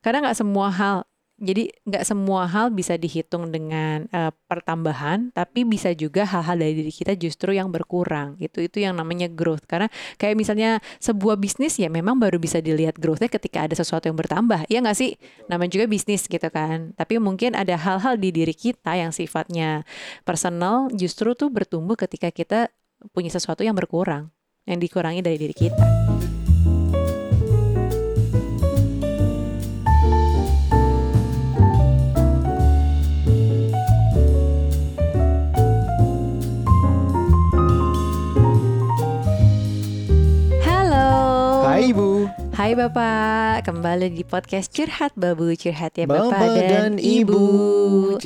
Karena nggak semua hal, jadi nggak semua hal bisa dihitung dengan uh, pertambahan, tapi bisa juga hal-hal dari diri kita justru yang berkurang. Itu itu yang namanya growth. Karena kayak misalnya sebuah bisnis ya memang baru bisa dilihat growthnya ketika ada sesuatu yang bertambah. Iya nggak sih? Namanya juga bisnis gitu kan. Tapi mungkin ada hal-hal di diri kita yang sifatnya personal justru tuh bertumbuh ketika kita punya sesuatu yang berkurang, yang dikurangi dari diri kita. Hai Bapak, kembali di podcast Curhat Babu Curhat ya Bapak, Bapak dan, dan Ibu.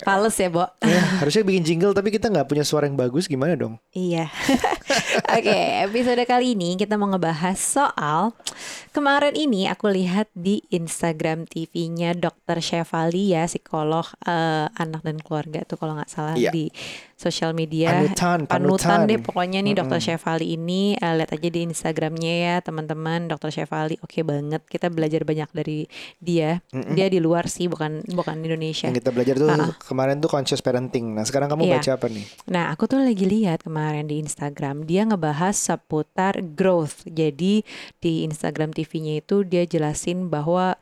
Fales ya, Bo. Ya, harusnya bikin jingle tapi kita nggak punya suara yang bagus, gimana dong? Iya. Oke, okay, episode kali ini kita mau ngebahas soal kemarin ini aku lihat di Instagram TV-nya Dr. Shefali ya, psikolog uh, anak dan keluarga tuh kalau nggak salah iya. di sosial media panutan, panutan, panutan deh pokoknya nih mm -hmm. Dr. Shefali ini uh, lihat aja di Instagramnya ya teman-teman Dr. Shefali oke okay banget kita belajar banyak dari dia mm -hmm. dia di luar sih bukan bukan Indonesia yang kita belajar tuh uh -uh. kemarin tuh conscious parenting nah sekarang kamu yeah. baca apa nih nah aku tuh lagi lihat kemarin di Instagram dia ngebahas seputar growth jadi di Instagram TV-nya itu dia jelasin bahwa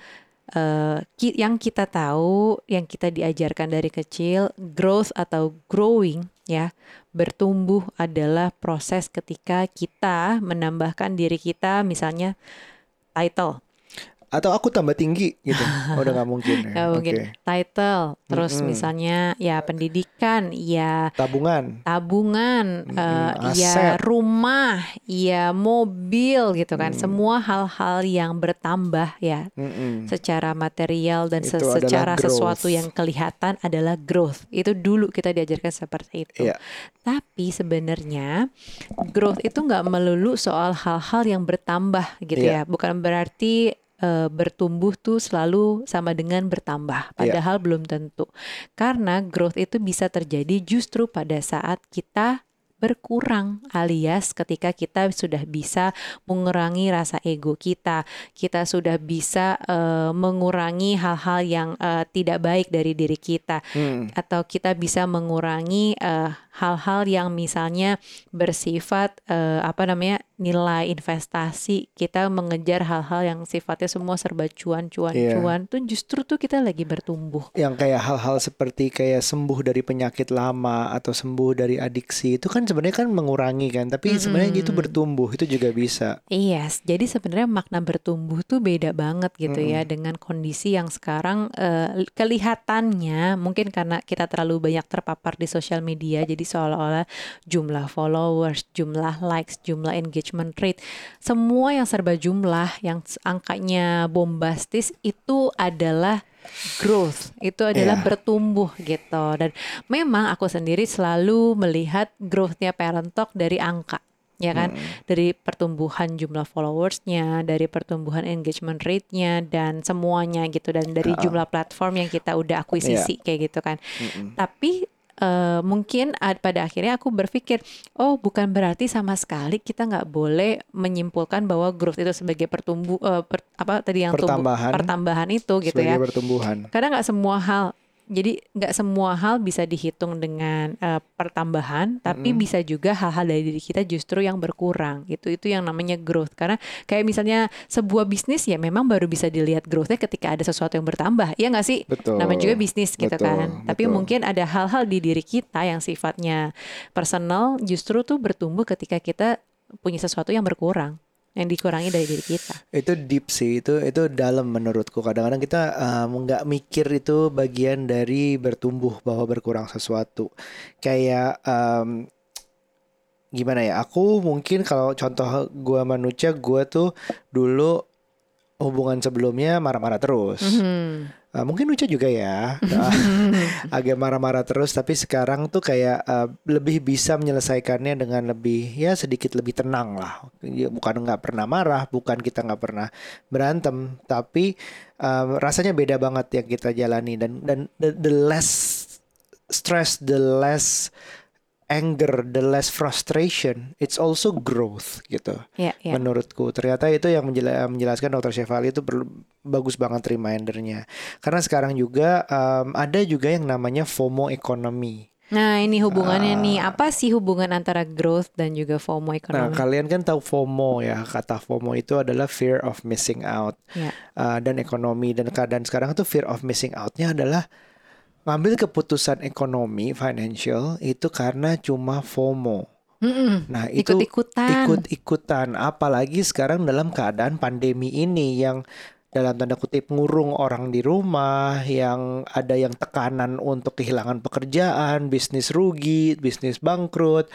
uh, ki yang kita tahu, yang kita diajarkan dari kecil, growth atau growing ya, bertumbuh adalah proses ketika kita menambahkan diri kita misalnya title atau aku tambah tinggi gitu oh, udah nggak mungkin ya gak mungkin okay. title terus mm -hmm. misalnya ya pendidikan ya tabungan tabungan mm -hmm. uh, ya rumah ya mobil gitu kan mm. semua hal-hal yang bertambah ya mm -hmm. secara material dan se secara sesuatu yang kelihatan adalah growth itu dulu kita diajarkan seperti itu yeah. tapi sebenarnya growth itu nggak melulu soal hal-hal yang bertambah gitu yeah. ya bukan berarti uh, bertumbuh tuh selalu sama dengan bertambah, iya. padahal yeah. belum tentu. Karena growth itu bisa terjadi justru pada saat kita berkurang alias ketika kita sudah bisa mengurangi rasa ego kita, kita sudah bisa uh, mengurangi hal-hal yang uh, tidak baik dari diri kita hmm. atau kita bisa mengurangi hal hal-hal yang misalnya bersifat uh, apa namanya nilai investasi kita mengejar hal-hal yang sifatnya semua serba cuan cuan yeah. cuan tuh justru tuh kita lagi bertumbuh yang kayak hal-hal seperti kayak sembuh dari penyakit lama atau sembuh dari adiksi itu kan sebenarnya kan mengurangi kan tapi mm -hmm. sebenarnya itu bertumbuh itu juga bisa iya yes, jadi sebenarnya makna bertumbuh tuh beda banget gitu mm -hmm. ya dengan kondisi yang sekarang uh, kelihatannya mungkin karena kita terlalu banyak terpapar di sosial media jadi seolah-olah jumlah followers jumlah likes jumlah engagement engagement rate, semua yang serba jumlah, yang angkanya bombastis itu adalah growth itu adalah yeah. bertumbuh gitu dan memang aku sendiri selalu melihat growthnya parent talk dari angka ya kan hmm. dari pertumbuhan jumlah followersnya dari pertumbuhan engagement rate-nya dan semuanya gitu dan dari uh, jumlah platform yang kita udah akuisisi yeah. kayak gitu kan mm -mm. tapi uh, mungkin pada akhirnya aku berpikir oh bukan berarti sama sekali kita nggak boleh menyimpulkan bahwa growth itu sebagai pertumbuh uh, per, apa tadi yang pertambahan, tumbuh, pertambahan. itu gitu ya. Pertumbuhan. Karena nggak semua hal jadi nggak semua hal bisa dihitung dengan uh, pertambahan, tapi mm. bisa juga hal-hal dari diri kita justru yang berkurang. Itu itu yang namanya growth. Karena kayak misalnya sebuah bisnis ya memang baru bisa dilihat growthnya ketika ada sesuatu yang bertambah. Iya nggak sih? Betul. Namanya juga bisnis gitu betul, kan. Betul. Tapi mungkin ada hal-hal di diri kita yang sifatnya personal justru tuh bertumbuh ketika kita punya sesuatu yang berkurang yang dikurangi dari diri kita. Itu deep sih, itu itu dalam menurutku. Kadang-kadang kita nggak um, mikir itu bagian dari bertumbuh bahwa berkurang sesuatu. Kayak um, gimana ya? Aku mungkin kalau contoh gue manusia, gue tuh dulu hubungan sebelumnya marah-marah terus. Mm -hmm Uh, mungkin Uca juga ya. Uh, agak marah-marah terus tapi sekarang tuh kayak uh, lebih bisa menyelesaikannya dengan lebih ya sedikit lebih tenang lah. Ya, bukan nggak pernah marah bukan kita nggak pernah berantem tapi uh, rasanya beda banget yang kita jalani. Dan dan the, the less stress the less anger, the less frustration, it's also growth gitu. Yeah, yeah. Menurutku ternyata itu yang menjelaskan Dr. Shefali itu perlu bagus banget remindernya. Karena sekarang juga um, ada juga yang namanya FOMO economy. Nah ini hubungannya uh, nih apa sih hubungan antara growth dan juga FOMO ekonomi? Nah kalian kan tahu FOMO ya kata FOMO itu adalah fear of missing out yeah. uh, dan ekonomi dan keadaan sekarang itu fear of missing outnya adalah ngambil keputusan ekonomi financial itu karena cuma FOMO. Mm-mm. Nah itu ikut-ikutan. ikut-ikutan apalagi sekarang dalam keadaan pandemi ini yang dalam tanda kutip ngurung orang di rumah, yang ada yang tekanan untuk kehilangan pekerjaan, bisnis rugi, bisnis bangkrut,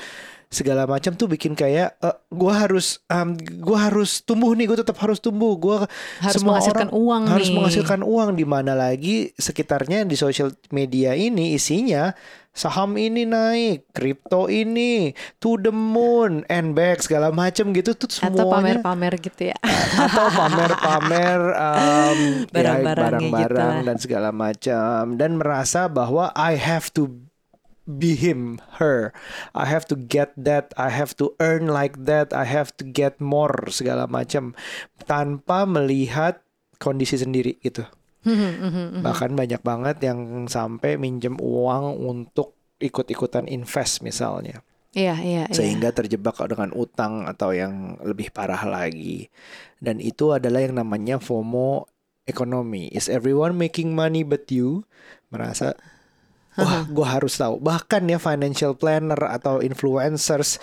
segala macam tuh bikin kayak uh, gue harus um, gue harus tumbuh nih, gue tetap harus tumbuh, gue harus semua menghasilkan orang uang harus nih. menghasilkan uang di mana lagi sekitarnya di sosial media ini isinya saham ini naik, kripto ini to the moon, and back segala macam gitu tuh semuanya. Atau pamer-pamer gitu ya. Atau pamer-pamer um, barang-barang ya, dan segala macam dan merasa bahwa I have to be him, her. I have to get that, I have to earn like that, I have to get more segala macam tanpa melihat kondisi sendiri gitu. Bahkan banyak banget yang sampai minjem uang untuk ikut-ikutan invest misalnya. Iya, iya, iya. Sehingga iya. terjebak dengan utang atau yang lebih parah lagi. Dan itu adalah yang namanya FOMO ekonomi. Is everyone making money but you? Merasa wah, gue harus tahu. Bahkan ya financial planner atau influencers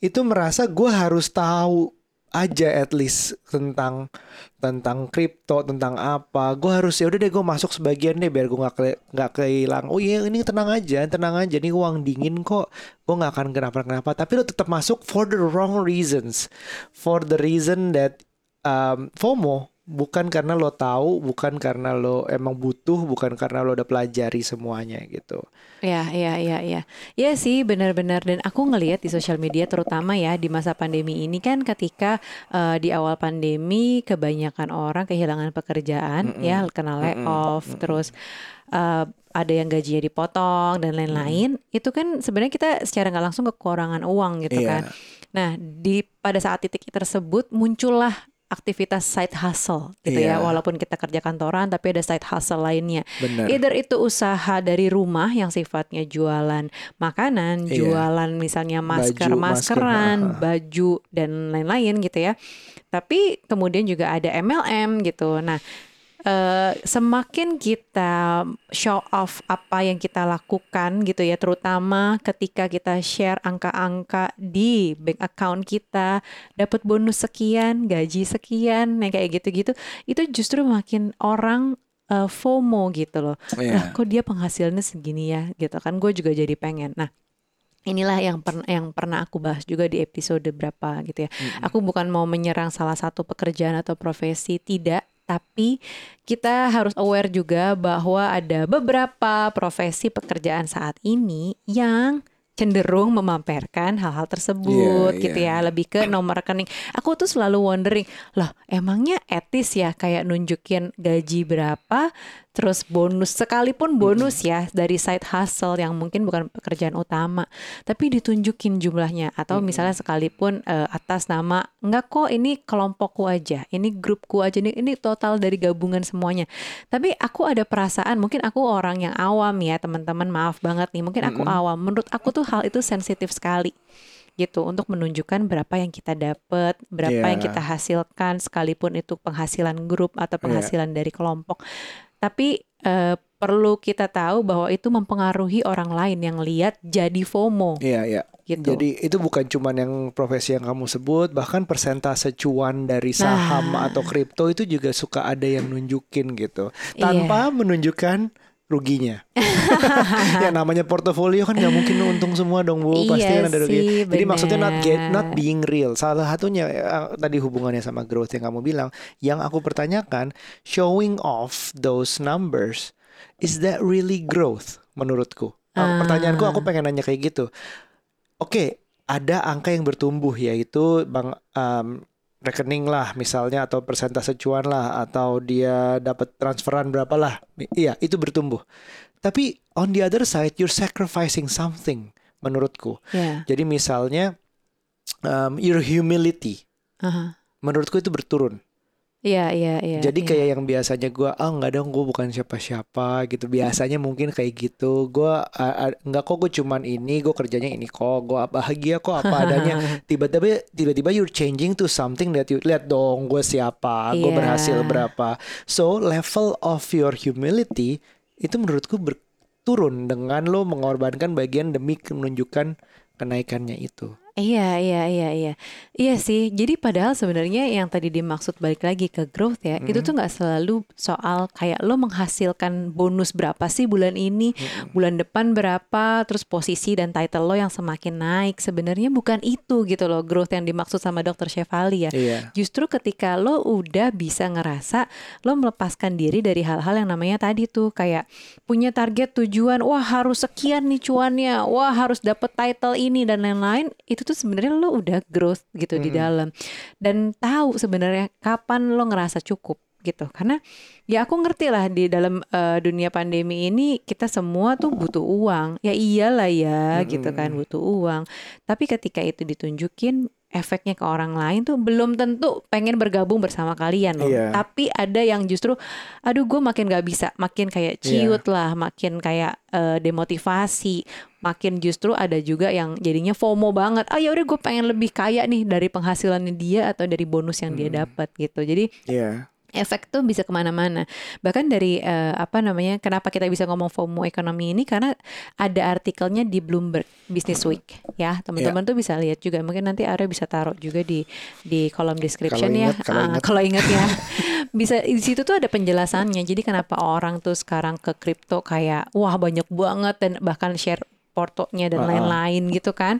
itu merasa gue harus tahu aja at least tentang tentang kripto tentang apa. Gue harus ya udah deh gue masuk sebagian deh biar gue nggak nggak kehilang. Oh iya ini tenang aja tenang aja. Nih uang dingin kok. Gue nggak akan kenapa kenapa tapi lo tetap masuk for the wrong reasons. For the reason that um, FOMO bukan karena lo tahu, bukan karena lo emang butuh, bukan karena lo udah pelajari semuanya gitu. Ya, ya, ya, ya. Ya sih, benar-benar. Dan aku ngelihat di sosial media, terutama ya di masa pandemi ini kan, ketika uh, di awal pandemi kebanyakan orang kehilangan pekerjaan, mm -mm. ya, kena layoff, mm -mm. terus uh, ada yang gajinya dipotong dan lain-lain. Mm. Itu kan sebenarnya kita secara nggak langsung kekurangan uang gitu yeah. kan. Nah, di pada saat titik tersebut muncullah aktivitas side hustle gitu yeah. ya iya. walaupun kita kerja kantoran tapi ada side hustle lainnya Bener. either itu usaha dari rumah yang sifatnya jualan makanan yeah. jualan misalnya masker baju, maskeran masker, baju dan lain-lain gitu ya tapi kemudian juga ada MLM gitu nah uh, semakin kita show off apa yang kita lakukan gitu ya terutama ketika kita share angka-angka di bank account kita dapat bonus sekian gaji sekian yang kayak gitu-gitu itu justru makin orang uh, FOMO gitu loh yeah. nah, kok dia penghasilannya segini ya gitu kan gue juga jadi pengen nah Inilah yang per, yang pernah aku bahas juga di episode berapa gitu ya. Mm -hmm. Aku bukan mau menyerang salah satu pekerjaan atau profesi, tidak tapi kita harus aware juga bahwa ada beberapa profesi pekerjaan saat ini yang cenderung memamperkan hal-hal tersebut yeah, gitu yeah. ya. Lebih ke nomor rekening. Aku tuh selalu wondering loh emangnya etis ya kayak nunjukin gaji berapa terus bonus sekalipun bonus ya dari side hustle yang mungkin bukan pekerjaan utama tapi ditunjukin jumlahnya atau misalnya sekalipun uh, atas nama enggak kok ini kelompokku aja ini grupku aja ini ini total dari gabungan semuanya tapi aku ada perasaan mungkin aku orang yang awam ya teman-teman maaf banget nih mungkin aku awam menurut aku tuh hal itu sensitif sekali gitu untuk menunjukkan berapa yang kita dapat, berapa yeah. yang kita hasilkan sekalipun itu penghasilan grup atau iya. penghasilan yeah. dari kelompok tapi uh, perlu kita tahu bahwa itu mempengaruhi orang lain yang lihat jadi FOMO. Iya, iya. Gitu. Jadi itu bukan cuma yang profesi yang kamu sebut, bahkan persentase cuan dari saham nah. atau kripto itu juga suka ada yang nunjukin gitu, tanpa iya. menunjukkan ruginya. ya namanya portofolio kan nggak mungkin untung semua dong bu, iya pasti kan ada rugi. Jadi maksudnya not get, not being real. Salah satunya uh, tadi hubungannya sama growth yang kamu bilang, yang aku pertanyakan, showing off those numbers, is that really growth menurutku? Uh. Pertanyaanku aku pengen nanya kayak gitu. Oke, okay, ada angka yang bertumbuh yaitu bang um, rekening lah misalnya atau persentase cuan lah atau dia dapat transferan berapa lah iya itu bertumbuh tapi on the other side you're sacrificing something menurutku. Yeah. Jadi misalnya um, your humility, uh -huh. menurutku itu berturun. Iya iya iya. Jadi ya. kayak yang biasanya gue ah nggak dong gue bukan siapa-siapa gitu. Biasanya mungkin kayak gitu. Gue uh, nggak kok gue cuman ini gue kerjanya ini kok gue bahagia kok apa adanya. Tiba-tiba tiba-tiba you're changing to something that you lihat dong gue siapa, gue yeah. berhasil berapa. So level of your humility itu menurutku berturun dengan lo mengorbankan bagian demi menunjukkan kenaikannya itu. Iya, iya, iya, iya. Iya sih. Jadi padahal sebenarnya yang tadi dimaksud balik lagi ke growth ya, hmm. itu tuh nggak selalu soal kayak lo menghasilkan bonus berapa sih bulan ini, hmm. bulan depan berapa, terus posisi dan title lo yang semakin naik. Sebenarnya bukan itu gitu loh growth yang dimaksud sama dokter Shefali ya. Iya. Justru ketika lo udah bisa ngerasa lo melepaskan diri dari hal-hal yang namanya tadi tuh kayak punya target tujuan, wah harus sekian nih cuannya, wah harus dapet title ini dan lain-lain, itu tuh sebenarnya lo udah growth gitu hmm. di dalam dan tahu sebenarnya kapan lo ngerasa cukup gitu karena ya aku ngerti lah di dalam uh, dunia pandemi ini kita semua tuh butuh uang ya iyalah ya hmm. gitu kan butuh uang tapi ketika itu ditunjukin efeknya ke orang lain tuh belum tentu pengen bergabung bersama kalian loh. Yeah. Tapi ada yang justru, aduh gue makin gak bisa, makin kayak iya. ciut yeah. lah, makin kayak uh, demotivasi, makin justru ada juga yang jadinya FOMO banget. Ah ya udah gue pengen lebih kaya nih dari penghasilannya dia atau dari bonus yang hmm. dia dapat gitu. Jadi yeah efek tuh bisa ke mana-mana. Bahkan dari uh, apa namanya, kenapa kita bisa ngomong FOMO ekonomi ini karena ada artikelnya di Bloomberg Business Week ya teman-teman yeah. tuh bisa lihat juga. Mungkin nanti Arya bisa taruh juga di di kolom description kalau ya. Ingat, kalau, uh, ingat. kalau ingat ya, bisa di situ tuh ada penjelasannya. Jadi kenapa orang tuh sekarang ke kripto kayak wah banyak banget dan bahkan share portonya dan lain-lain uh -uh. gitu kan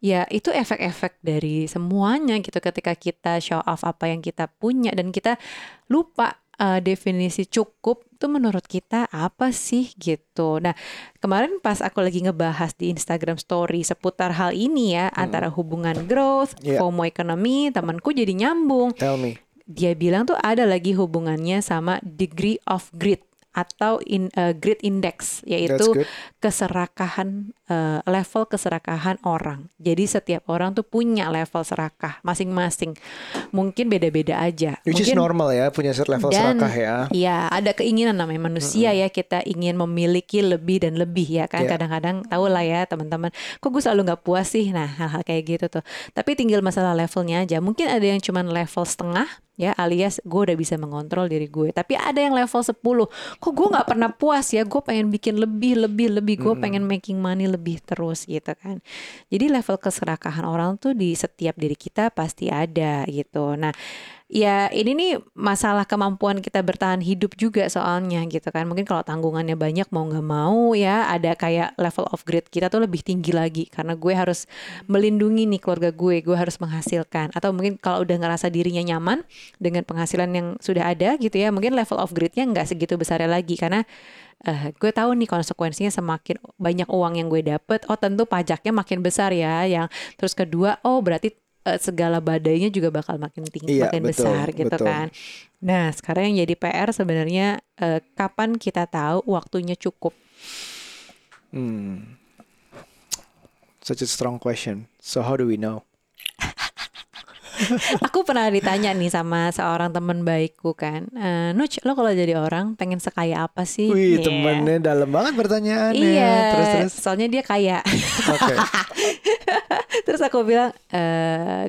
ya itu efek-efek dari semuanya gitu ketika kita show off apa yang kita punya dan kita lupa uh, definisi cukup itu menurut kita apa sih gitu. Nah kemarin pas aku lagi ngebahas di Instagram Story seputar hal ini ya hmm. antara hubungan growth, yeah. FOMO ekonomi, temanku jadi nyambung. Tell me. Dia bilang tuh ada lagi hubungannya sama degree of grit atau in uh, grid index yaitu keserakahan uh, level keserakahan orang. Jadi setiap orang tuh punya level serakah masing-masing. Mungkin beda-beda aja. Which Mungkin, is normal ya punya level dan, serakah ya. Iya, ada keinginan namanya manusia mm -hmm. ya kita ingin memiliki lebih dan lebih ya kan. Yeah. Kadang-kadang tahu lah ya teman-teman. Kok gue selalu nggak puas sih. Nah hal-hal kayak gitu tuh. Tapi tinggal masalah levelnya aja. Mungkin ada yang cuma level setengah ya alias gue udah bisa mengontrol diri gue tapi ada yang level 10 kok gue nggak pernah puas ya gue pengen bikin lebih lebih lebih gue hmm. pengen making money lebih terus gitu kan. Jadi level keserakahan orang tuh di setiap diri kita pasti ada gitu. Nah ya ini nih masalah kemampuan kita bertahan hidup juga soalnya gitu kan. Mungkin kalau tanggungannya banyak mau nggak mau ya ada kayak level of grade kita tuh lebih tinggi lagi. Karena gue harus melindungi nih keluarga gue gue harus menghasilkan. Atau mungkin kalau udah ngerasa dirinya nyaman dengan penghasilan yang sudah ada gitu ya mungkin level of grade-nya nggak segitu besarnya lagi. Karena uh, gue tahu nih konsekuensinya semakin banyak uang yang gue dapet oh tentu pajaknya makin besar ya. Yang terus kedua oh berarti uh, segala badainya juga bakal makin tinggi, iya, makin betul, besar gitu betul. kan. Nah, sekarang yang jadi PR sebenarnya uh, kapan kita tahu waktunya cukup? Hmm. Such a strong question. So how do we know? aku pernah ditanya nih sama seorang teman baikku kan, e, Nuch, lo kalau jadi orang pengen sekaya apa sih? Wih, yeah. temennya dalam banget pertanyaannya. Iya, terus terus. Soalnya dia kaya. Okay. terus aku bilang, e,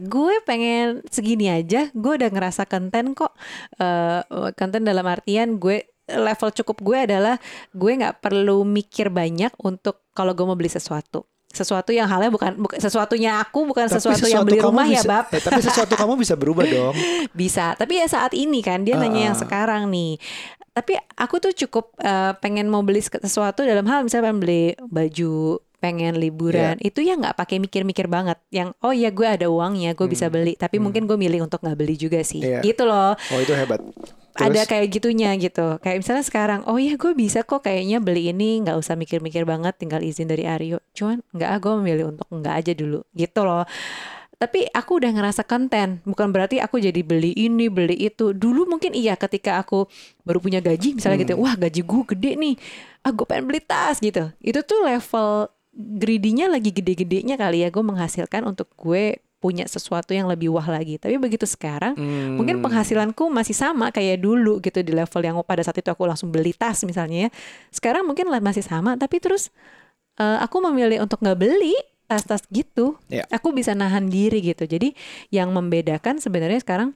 gue pengen segini aja, gue udah ngerasa konten kok. E, konten dalam artian gue level cukup gue adalah gue nggak perlu mikir banyak untuk kalau gue mau beli sesuatu sesuatu yang halnya bukan, bukan sesuatunya aku bukan tapi sesuatu, sesuatu yang beli rumah ya, bisa, ya bab. eh, tapi sesuatu kamu bisa berubah dong. Bisa. Tapi ya saat ini kan dia uh, nanya yang sekarang nih. Tapi aku tuh cukup uh, pengen mau beli sesuatu dalam hal misalnya pengen beli baju pengen liburan yeah. itu ya nggak pakai mikir-mikir banget. Yang oh ya gue ada uangnya gue hmm. bisa beli. Tapi hmm. mungkin gue milih untuk nggak beli juga sih. Yeah. gitu loh. Oh itu hebat. Terus? ada kayak gitunya gitu. Kayak misalnya sekarang oh ya gue bisa kok kayaknya beli ini nggak usah mikir-mikir banget tinggal izin dari Aryo cuman nggak ah gue memilih untuk nggak aja dulu. Gitu loh. Tapi aku udah ngerasa konten. Bukan berarti aku jadi beli ini beli itu. Dulu mungkin iya ketika aku baru punya gaji misalnya gitu, hmm. gitu wah gaji gue gede nih. Ah gue pengen beli tas gitu. Itu tuh level greedy-nya lagi gede-gedenya kali ya gue menghasilkan untuk gue punya sesuatu yang lebih wah lagi. Tapi begitu sekarang, hmm. mungkin penghasilanku masih sama kayak dulu gitu di level yang pada saat itu aku langsung beli tas misalnya ya. Sekarang mungkin masih sama, tapi terus uh, aku memilih untuk nggak beli tas-tas gitu. Yeah. Aku bisa nahan diri gitu. Jadi yang membedakan sebenarnya sekarang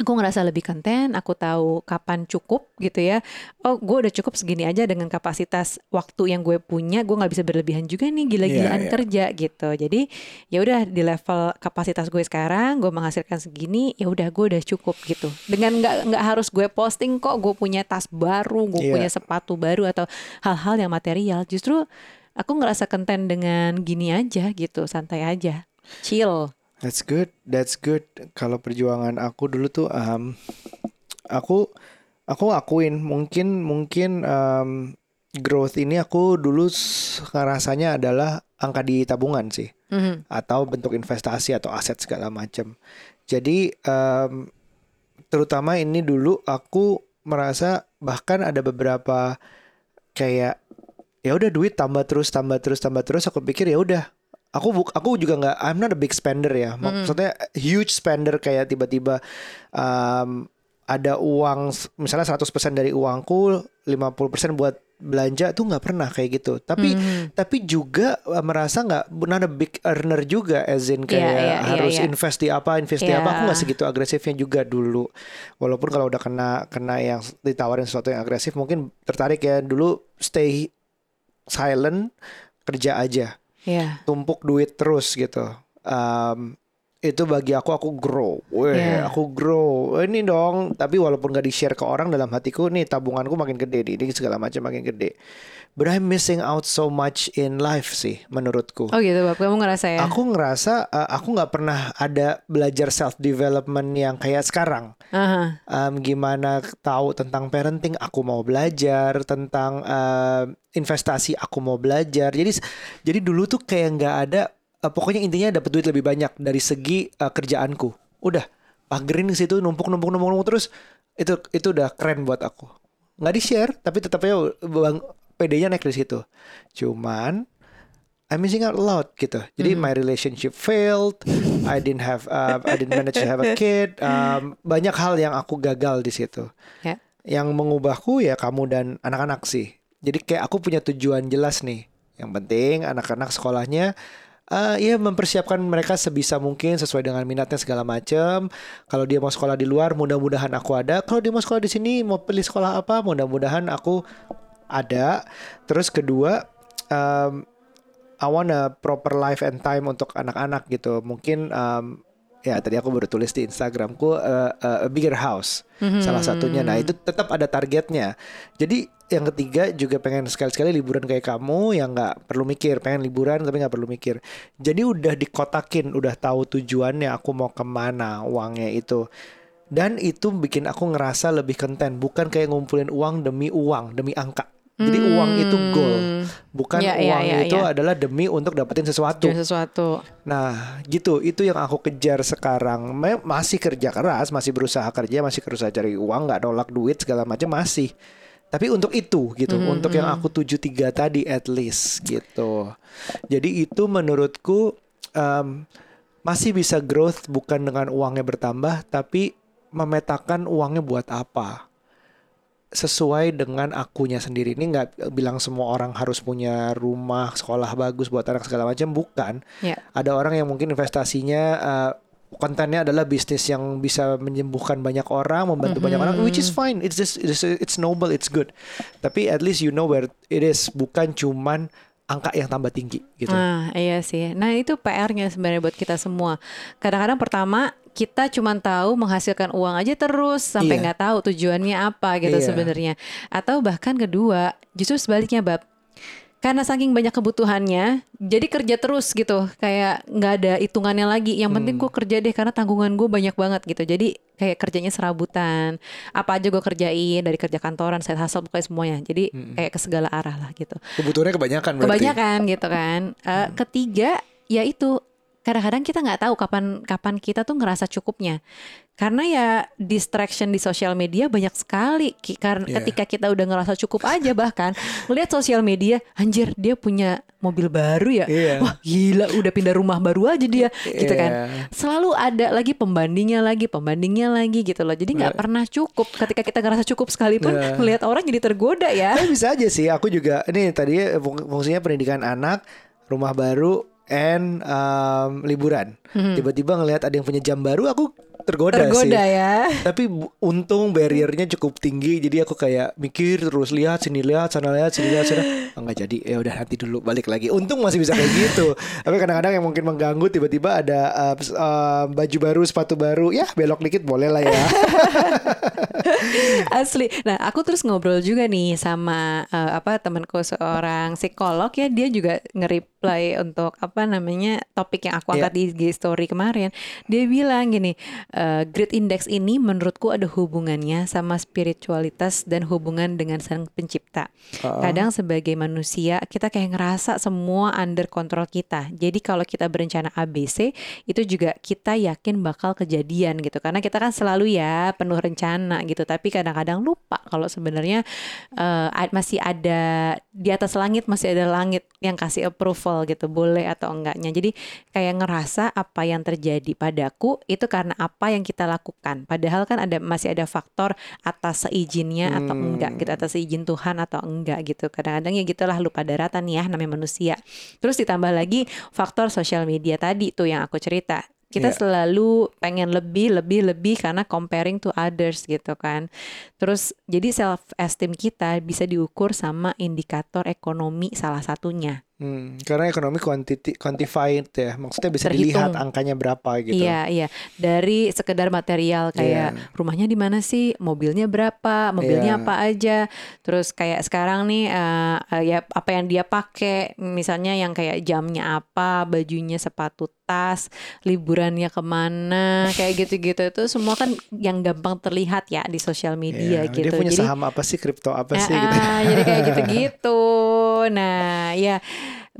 aku ngerasa lebih konten, aku tahu kapan cukup gitu ya. Oh, gue udah cukup segini aja dengan kapasitas waktu yang gue punya, gue nggak bisa berlebihan juga nih gila-gilaan yeah, yeah. kerja gitu. Jadi ya udah di level kapasitas gue sekarang, gue menghasilkan segini, ya udah gue udah cukup gitu. Dengan nggak nggak harus gue posting kok, gue punya tas baru, gue yeah. punya sepatu baru atau hal-hal yang material. Justru aku ngerasa konten dengan gini aja gitu, santai aja, chill. That's good, that's good. Kalau perjuangan aku dulu tuh, um, aku aku akuin mungkin mungkin um, growth ini aku dulu ngerasanya adalah angka di tabungan sih, mm-hmm. atau bentuk investasi atau aset segala macam. Jadi um, terutama ini dulu aku merasa bahkan ada beberapa kayak ya udah duit tambah terus tambah terus tambah terus aku pikir ya udah aku buk aku juga nggak I'm not a big spender ya maksudnya mm. huge spender kayak tiba-tiba um, ada uang misalnya 100% dari uangku 50% buat belanja tuh nggak pernah kayak gitu tapi mm. tapi juga uh, merasa nggak a big earner juga as in kayak yeah, yeah, iya, harus yeah, yeah. invest di apa invest yeah. di apa aku nggak segitu agresifnya juga dulu walaupun kalau udah kena kena yang ditawarin sesuatu yang agresif mungkin tertarik ya dulu stay silent kerja aja yeah. tumpuk duit terus gitu um, itu bagi aku aku grow, weh yeah. aku grow ini dong. Tapi walaupun gak di share ke orang dalam hatiku nih tabunganku makin gede nih, ini segala macam makin gede. But I'm missing out so much in life sih menurutku. Oh gitu, Bab. Kamu ngerasa ya? Aku ngerasa uh, aku nggak pernah ada belajar self development yang kayak sekarang. Uh-huh. Um, gimana tahu tentang parenting? Aku mau belajar tentang uh, investasi. Aku mau belajar. Jadi jadi dulu tuh kayak nggak ada uh, pokoknya intinya dapat duit lebih banyak dari segi uh, kerjaanku. Udah, pagerin di situ numpuk numpuk numpuk numpuk terus itu itu udah keren buat aku. Nggak di share tapi tetap aja bang PD-nya naik di situ. Cuman I'm missing out a lot gitu. Jadi mm. my relationship failed. I didn't have uh, I didn't manage to have a kid. Um, banyak hal yang aku gagal di situ. Yeah. Yang mengubahku ya kamu dan anak-anak sih. Jadi kayak aku punya tujuan jelas nih. Yang penting anak-anak sekolahnya uh, ya mempersiapkan mereka sebisa mungkin sesuai dengan minatnya segala macam. Kalau dia mau sekolah di luar, mudah-mudahan aku ada. Kalau dia mau sekolah di sini, mau pilih sekolah apa, mudah-mudahan aku ada. Terus kedua, um, I want a proper life and time untuk anak-anak gitu. Mungkin um, ya tadi aku baru tulis di Instagramku uh, uh, a bigger house mm-hmm. salah satunya. Nah itu tetap ada targetnya. Jadi yang ketiga juga pengen sekali-sekali liburan kayak kamu yang nggak perlu mikir, pengen liburan tapi nggak perlu mikir. Jadi udah dikotakin, udah tahu tujuannya aku mau ke mana uangnya itu. Dan itu bikin aku ngerasa lebih konten, bukan kayak ngumpulin uang demi uang, demi angka. Jadi hmm. uang itu goal, bukan ya, uang ya, ya, itu ya. adalah demi untuk dapetin sesuatu. sesuatu. Nah, gitu. Itu yang aku kejar sekarang. Masih kerja keras, masih berusaha kerja, masih berusaha cari uang, nggak nolak duit segala macam masih. Tapi untuk itu gitu, hmm, untuk hmm. yang aku tuju tiga tadi at least gitu. Jadi itu menurutku um, masih bisa growth bukan dengan uangnya bertambah, tapi memetakan uangnya buat apa sesuai dengan akunya sendiri ini nggak bilang semua orang harus punya rumah sekolah bagus buat anak segala macam bukan yeah. ada orang yang mungkin investasinya uh, kontennya adalah bisnis yang bisa menyembuhkan banyak orang membantu mm -hmm. banyak orang which is fine it's just it's, it's noble it's good tapi at least you know where it is bukan cuman angka yang tambah tinggi gitu. Nah, iya sih. Nah, itu PR-nya sebenarnya buat kita semua. Kadang-kadang pertama kita cuma tahu menghasilkan uang aja terus sampai iya. nggak iya. tahu tujuannya apa gitu iya. sebenarnya. Atau bahkan kedua, justru sebaliknya bab karena saking banyak kebutuhannya jadi kerja terus gitu. Kayak nggak ada hitungannya lagi. Yang penting hmm. gue kerja deh karena tanggungan gue banyak banget gitu. Jadi kayak kerjanya serabutan. Apa aja gue kerjain dari kerja kantoran saya hasil pokoknya semuanya. Jadi hmm. kayak ke segala arah lah gitu. Kebutuhannya kebanyakan berarti? Kebanyakan gitu kan. Uh, hmm. ketiga yaitu kadang-kadang kita nggak tahu kapan kapan kita tuh ngerasa cukupnya karena ya distraction di sosial media banyak sekali karena yeah. ketika kita udah ngerasa cukup aja bahkan melihat sosial media anjir dia punya mobil baru ya yeah. wah gila udah pindah rumah baru aja dia yeah. gitu kan selalu ada lagi pembandingnya lagi pembandingnya lagi gitu loh jadi nggak yeah. pernah cukup ketika kita ngerasa cukup sekalipun yeah. melihat orang jadi tergoda ya nah, bisa aja sih aku juga ini tadi fungsinya pendidikan anak rumah baru and um, liburan. Hmm. Tiba-tiba ngelihat ada yang punya jam baru, aku tergoda, tergoda sih. ya. Tapi untung barriernya cukup tinggi, jadi aku kayak mikir terus lihat sini lihat sana lihat sini lihat sana. Oh, nggak jadi, ya udah nanti dulu balik lagi. Untung masih bisa kayak gitu. Tapi kadang-kadang yang mungkin mengganggu tiba-tiba ada uh, uh, baju baru, sepatu baru, ya belok dikit boleh lah ya. Asli. Nah, aku terus ngobrol juga nih sama uh, apa temanku seorang psikolog ya, dia juga nge-reply untuk apa namanya topik yang aku angkat yeah. di IG story kemarin. Dia bilang gini, uh, Great Index ini menurutku ada hubungannya sama spiritualitas dan hubungan dengan sang pencipta. Uh-uh. Kadang sebagai manusia kita kayak ngerasa semua under kontrol kita. Jadi kalau kita berencana ABC itu juga kita yakin bakal kejadian gitu. Karena kita kan selalu ya penuh rencana gitu. Tapi kadang-kadang lupa kalau sebenarnya uh, masih ada di atas langit masih ada langit yang kasih approval gitu boleh atau enggaknya. Jadi kayak ngerasa apa yang terjadi padaku itu karena apa apa yang kita lakukan. Padahal kan ada masih ada faktor atas seizinnya hmm. atau enggak gitu, atas seizin Tuhan atau enggak gitu. Kadang-kadang ya gitulah lupa daratan ya namanya manusia. Terus ditambah lagi faktor sosial media tadi tuh yang aku cerita kita yeah. selalu pengen lebih lebih lebih karena comparing to others gitu kan terus jadi self esteem kita bisa diukur sama indikator ekonomi salah satunya Hmm, karena ekonomi quantity quantified ya, maksudnya bisa Terhitung. dilihat angkanya berapa gitu. Iya, iya. Dari sekedar material kayak yeah. rumahnya di mana sih, mobilnya berapa, mobilnya yeah. apa aja. Terus kayak sekarang nih uh, uh, ya apa yang dia pakai, misalnya yang kayak jamnya apa, bajunya sepatu tas, liburannya ke mana, kayak gitu-gitu itu semua kan yang gampang terlihat ya di sosial media yeah, gitu. Dia punya jadi, saham apa sih, kripto apa uh, sih gitu. Jadi kayak gitu-gitu. Nah, ya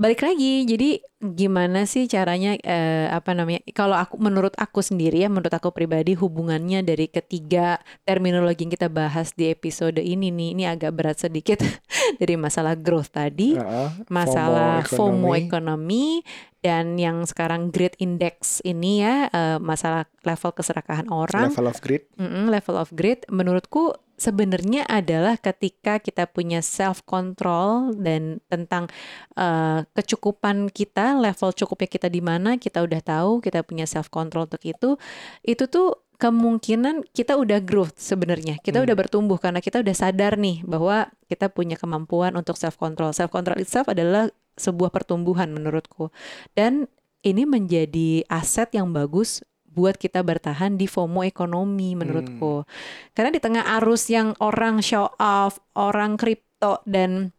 balik lagi jadi gimana sih caranya eh, apa namanya kalau aku menurut aku sendiri ya menurut aku pribadi hubungannya dari ketiga terminologi yang kita bahas di episode ini nih ini agak berat sedikit. Dari masalah growth tadi uh, masalah FOMO ekonomi dan yang sekarang great index ini ya uh, masalah level keserakahan orang. Level of greed mm -mm, level of greed menurutku sebenarnya adalah ketika kita punya self control dan tentang uh, kecukupan kita, level cukupnya kita di mana, kita udah tahu, kita punya self control untuk itu. Itu tuh kemungkinan kita udah growth sebenarnya. Kita hmm. udah bertumbuh karena kita udah sadar nih bahwa kita punya kemampuan untuk self control. Self control itself adalah sebuah pertumbuhan menurutku. Dan ini menjadi aset yang bagus buat kita bertahan di FOMO ekonomi menurutku. Hmm. Karena di tengah arus yang orang show off, orang kripto dan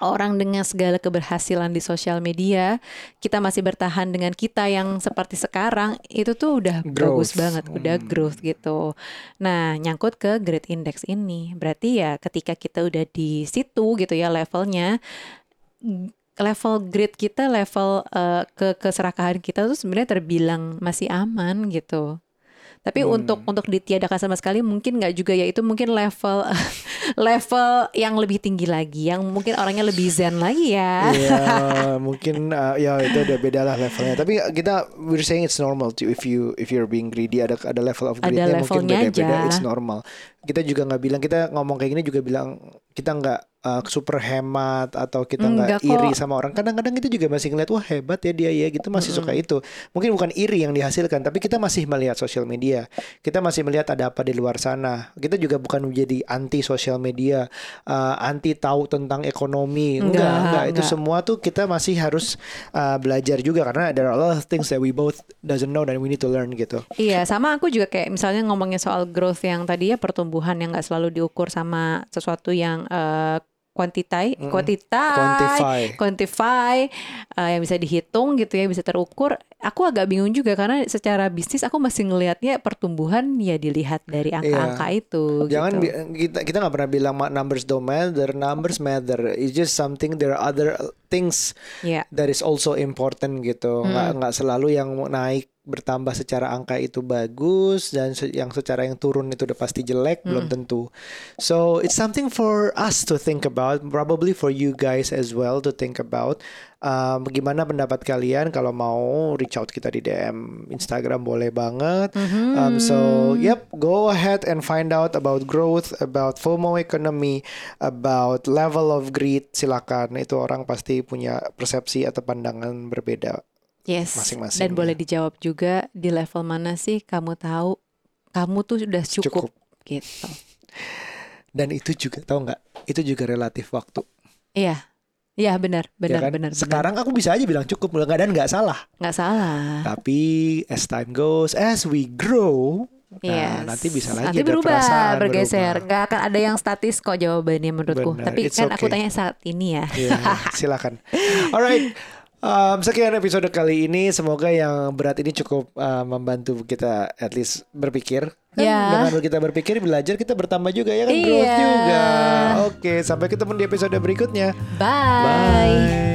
orang dengan segala keberhasilan di sosial media, kita masih bertahan dengan kita yang seperti sekarang, itu tuh udah growth. bagus banget, udah hmm. growth gitu. Nah, nyangkut ke Great Index ini, berarti ya ketika kita udah di situ gitu ya levelnya, level grade kita, level uh, ke keserakahan kita tuh sebenarnya terbilang masih aman gitu. Tapi hmm. untuk untuk ditiadakan sama sekali mungkin nggak juga ya itu mungkin level level yang lebih tinggi lagi, yang mungkin orangnya lebih zen lagi ya. Iya, mungkin uh, ya itu udah beda lah levelnya. Tapi kita we're saying it's normal to if you if you're being greedy ada ada level of greednya mungkin beda-beda it's normal. Kita juga nggak bilang kita ngomong kayak gini juga bilang kita nggak uh, super hemat atau kita nggak iri sama orang. Kadang-kadang kita juga masih ngeliat wah hebat ya dia ya gitu masih suka itu. Mungkin bukan iri yang dihasilkan, tapi kita masih melihat sosial media. Kita masih melihat ada apa di luar sana. Kita juga bukan menjadi anti sosial media, uh, anti tahu tentang ekonomi. Enggak, enggak, enggak. itu semua tuh kita masih harus uh, belajar juga karena there are a lot of things that we both doesn't know and we need to learn gitu. Iya, sama aku juga kayak misalnya ngomongnya soal growth yang tadi ya pertumbuhan yang nggak selalu diukur sama sesuatu yang uh, quantify, mm quantify, quantify, quantify uh, yang bisa dihitung gitu ya, bisa terukur. Aku agak bingung juga karena secara bisnis aku masih ngelihatnya pertumbuhan ya dilihat dari angka-angka yeah. itu. Jangan gitu. kita kita nggak pernah bilang numbers don't matter, numbers matter. It's just something there are other things yeah. that is also important gitu. Nggak mm. nggak selalu yang naik bertambah secara angka itu bagus dan yang secara yang turun itu udah pasti jelek mm. belum tentu. So it's something for us to think about, probably for you guys as well to think about. Um, gimana pendapat kalian kalau mau reach out kita di DM Instagram boleh banget. Mm-hmm. Um, so yep, go ahead and find out about growth, about FOMO economy, about level of greed. Silakan itu orang pasti punya persepsi atau pandangan berbeda Yes. Masing-masing. Dan boleh dijawab juga di level mana sih kamu tahu kamu tuh sudah cukup, cukup. gitu. Dan itu juga tahu nggak? Itu juga relatif waktu. Iya. Iya benar, benar, ya kan? benar. Sekarang benar. aku bisa aja bilang cukup, nggak dan nggak salah. Nggak salah. Tapi as time goes, as we grow, Nah, nanti bisa lagi nanti berubah, bergeser. Berubah. Nggak akan ada yang statis kok jawabannya menurutku. Bener, Tapi kan okay. aku tanya saat ini ya. Yeah, silakan. Alright. Um, sekian episode kali ini. Semoga yang berat ini cukup uh, membantu kita at least berpikir. Kan yeah. Dengan kita berpikir, belajar kita bertambah juga ya kan yeah. growth juga. Oke, sampai ketemu di episode berikutnya. Bye. Bye.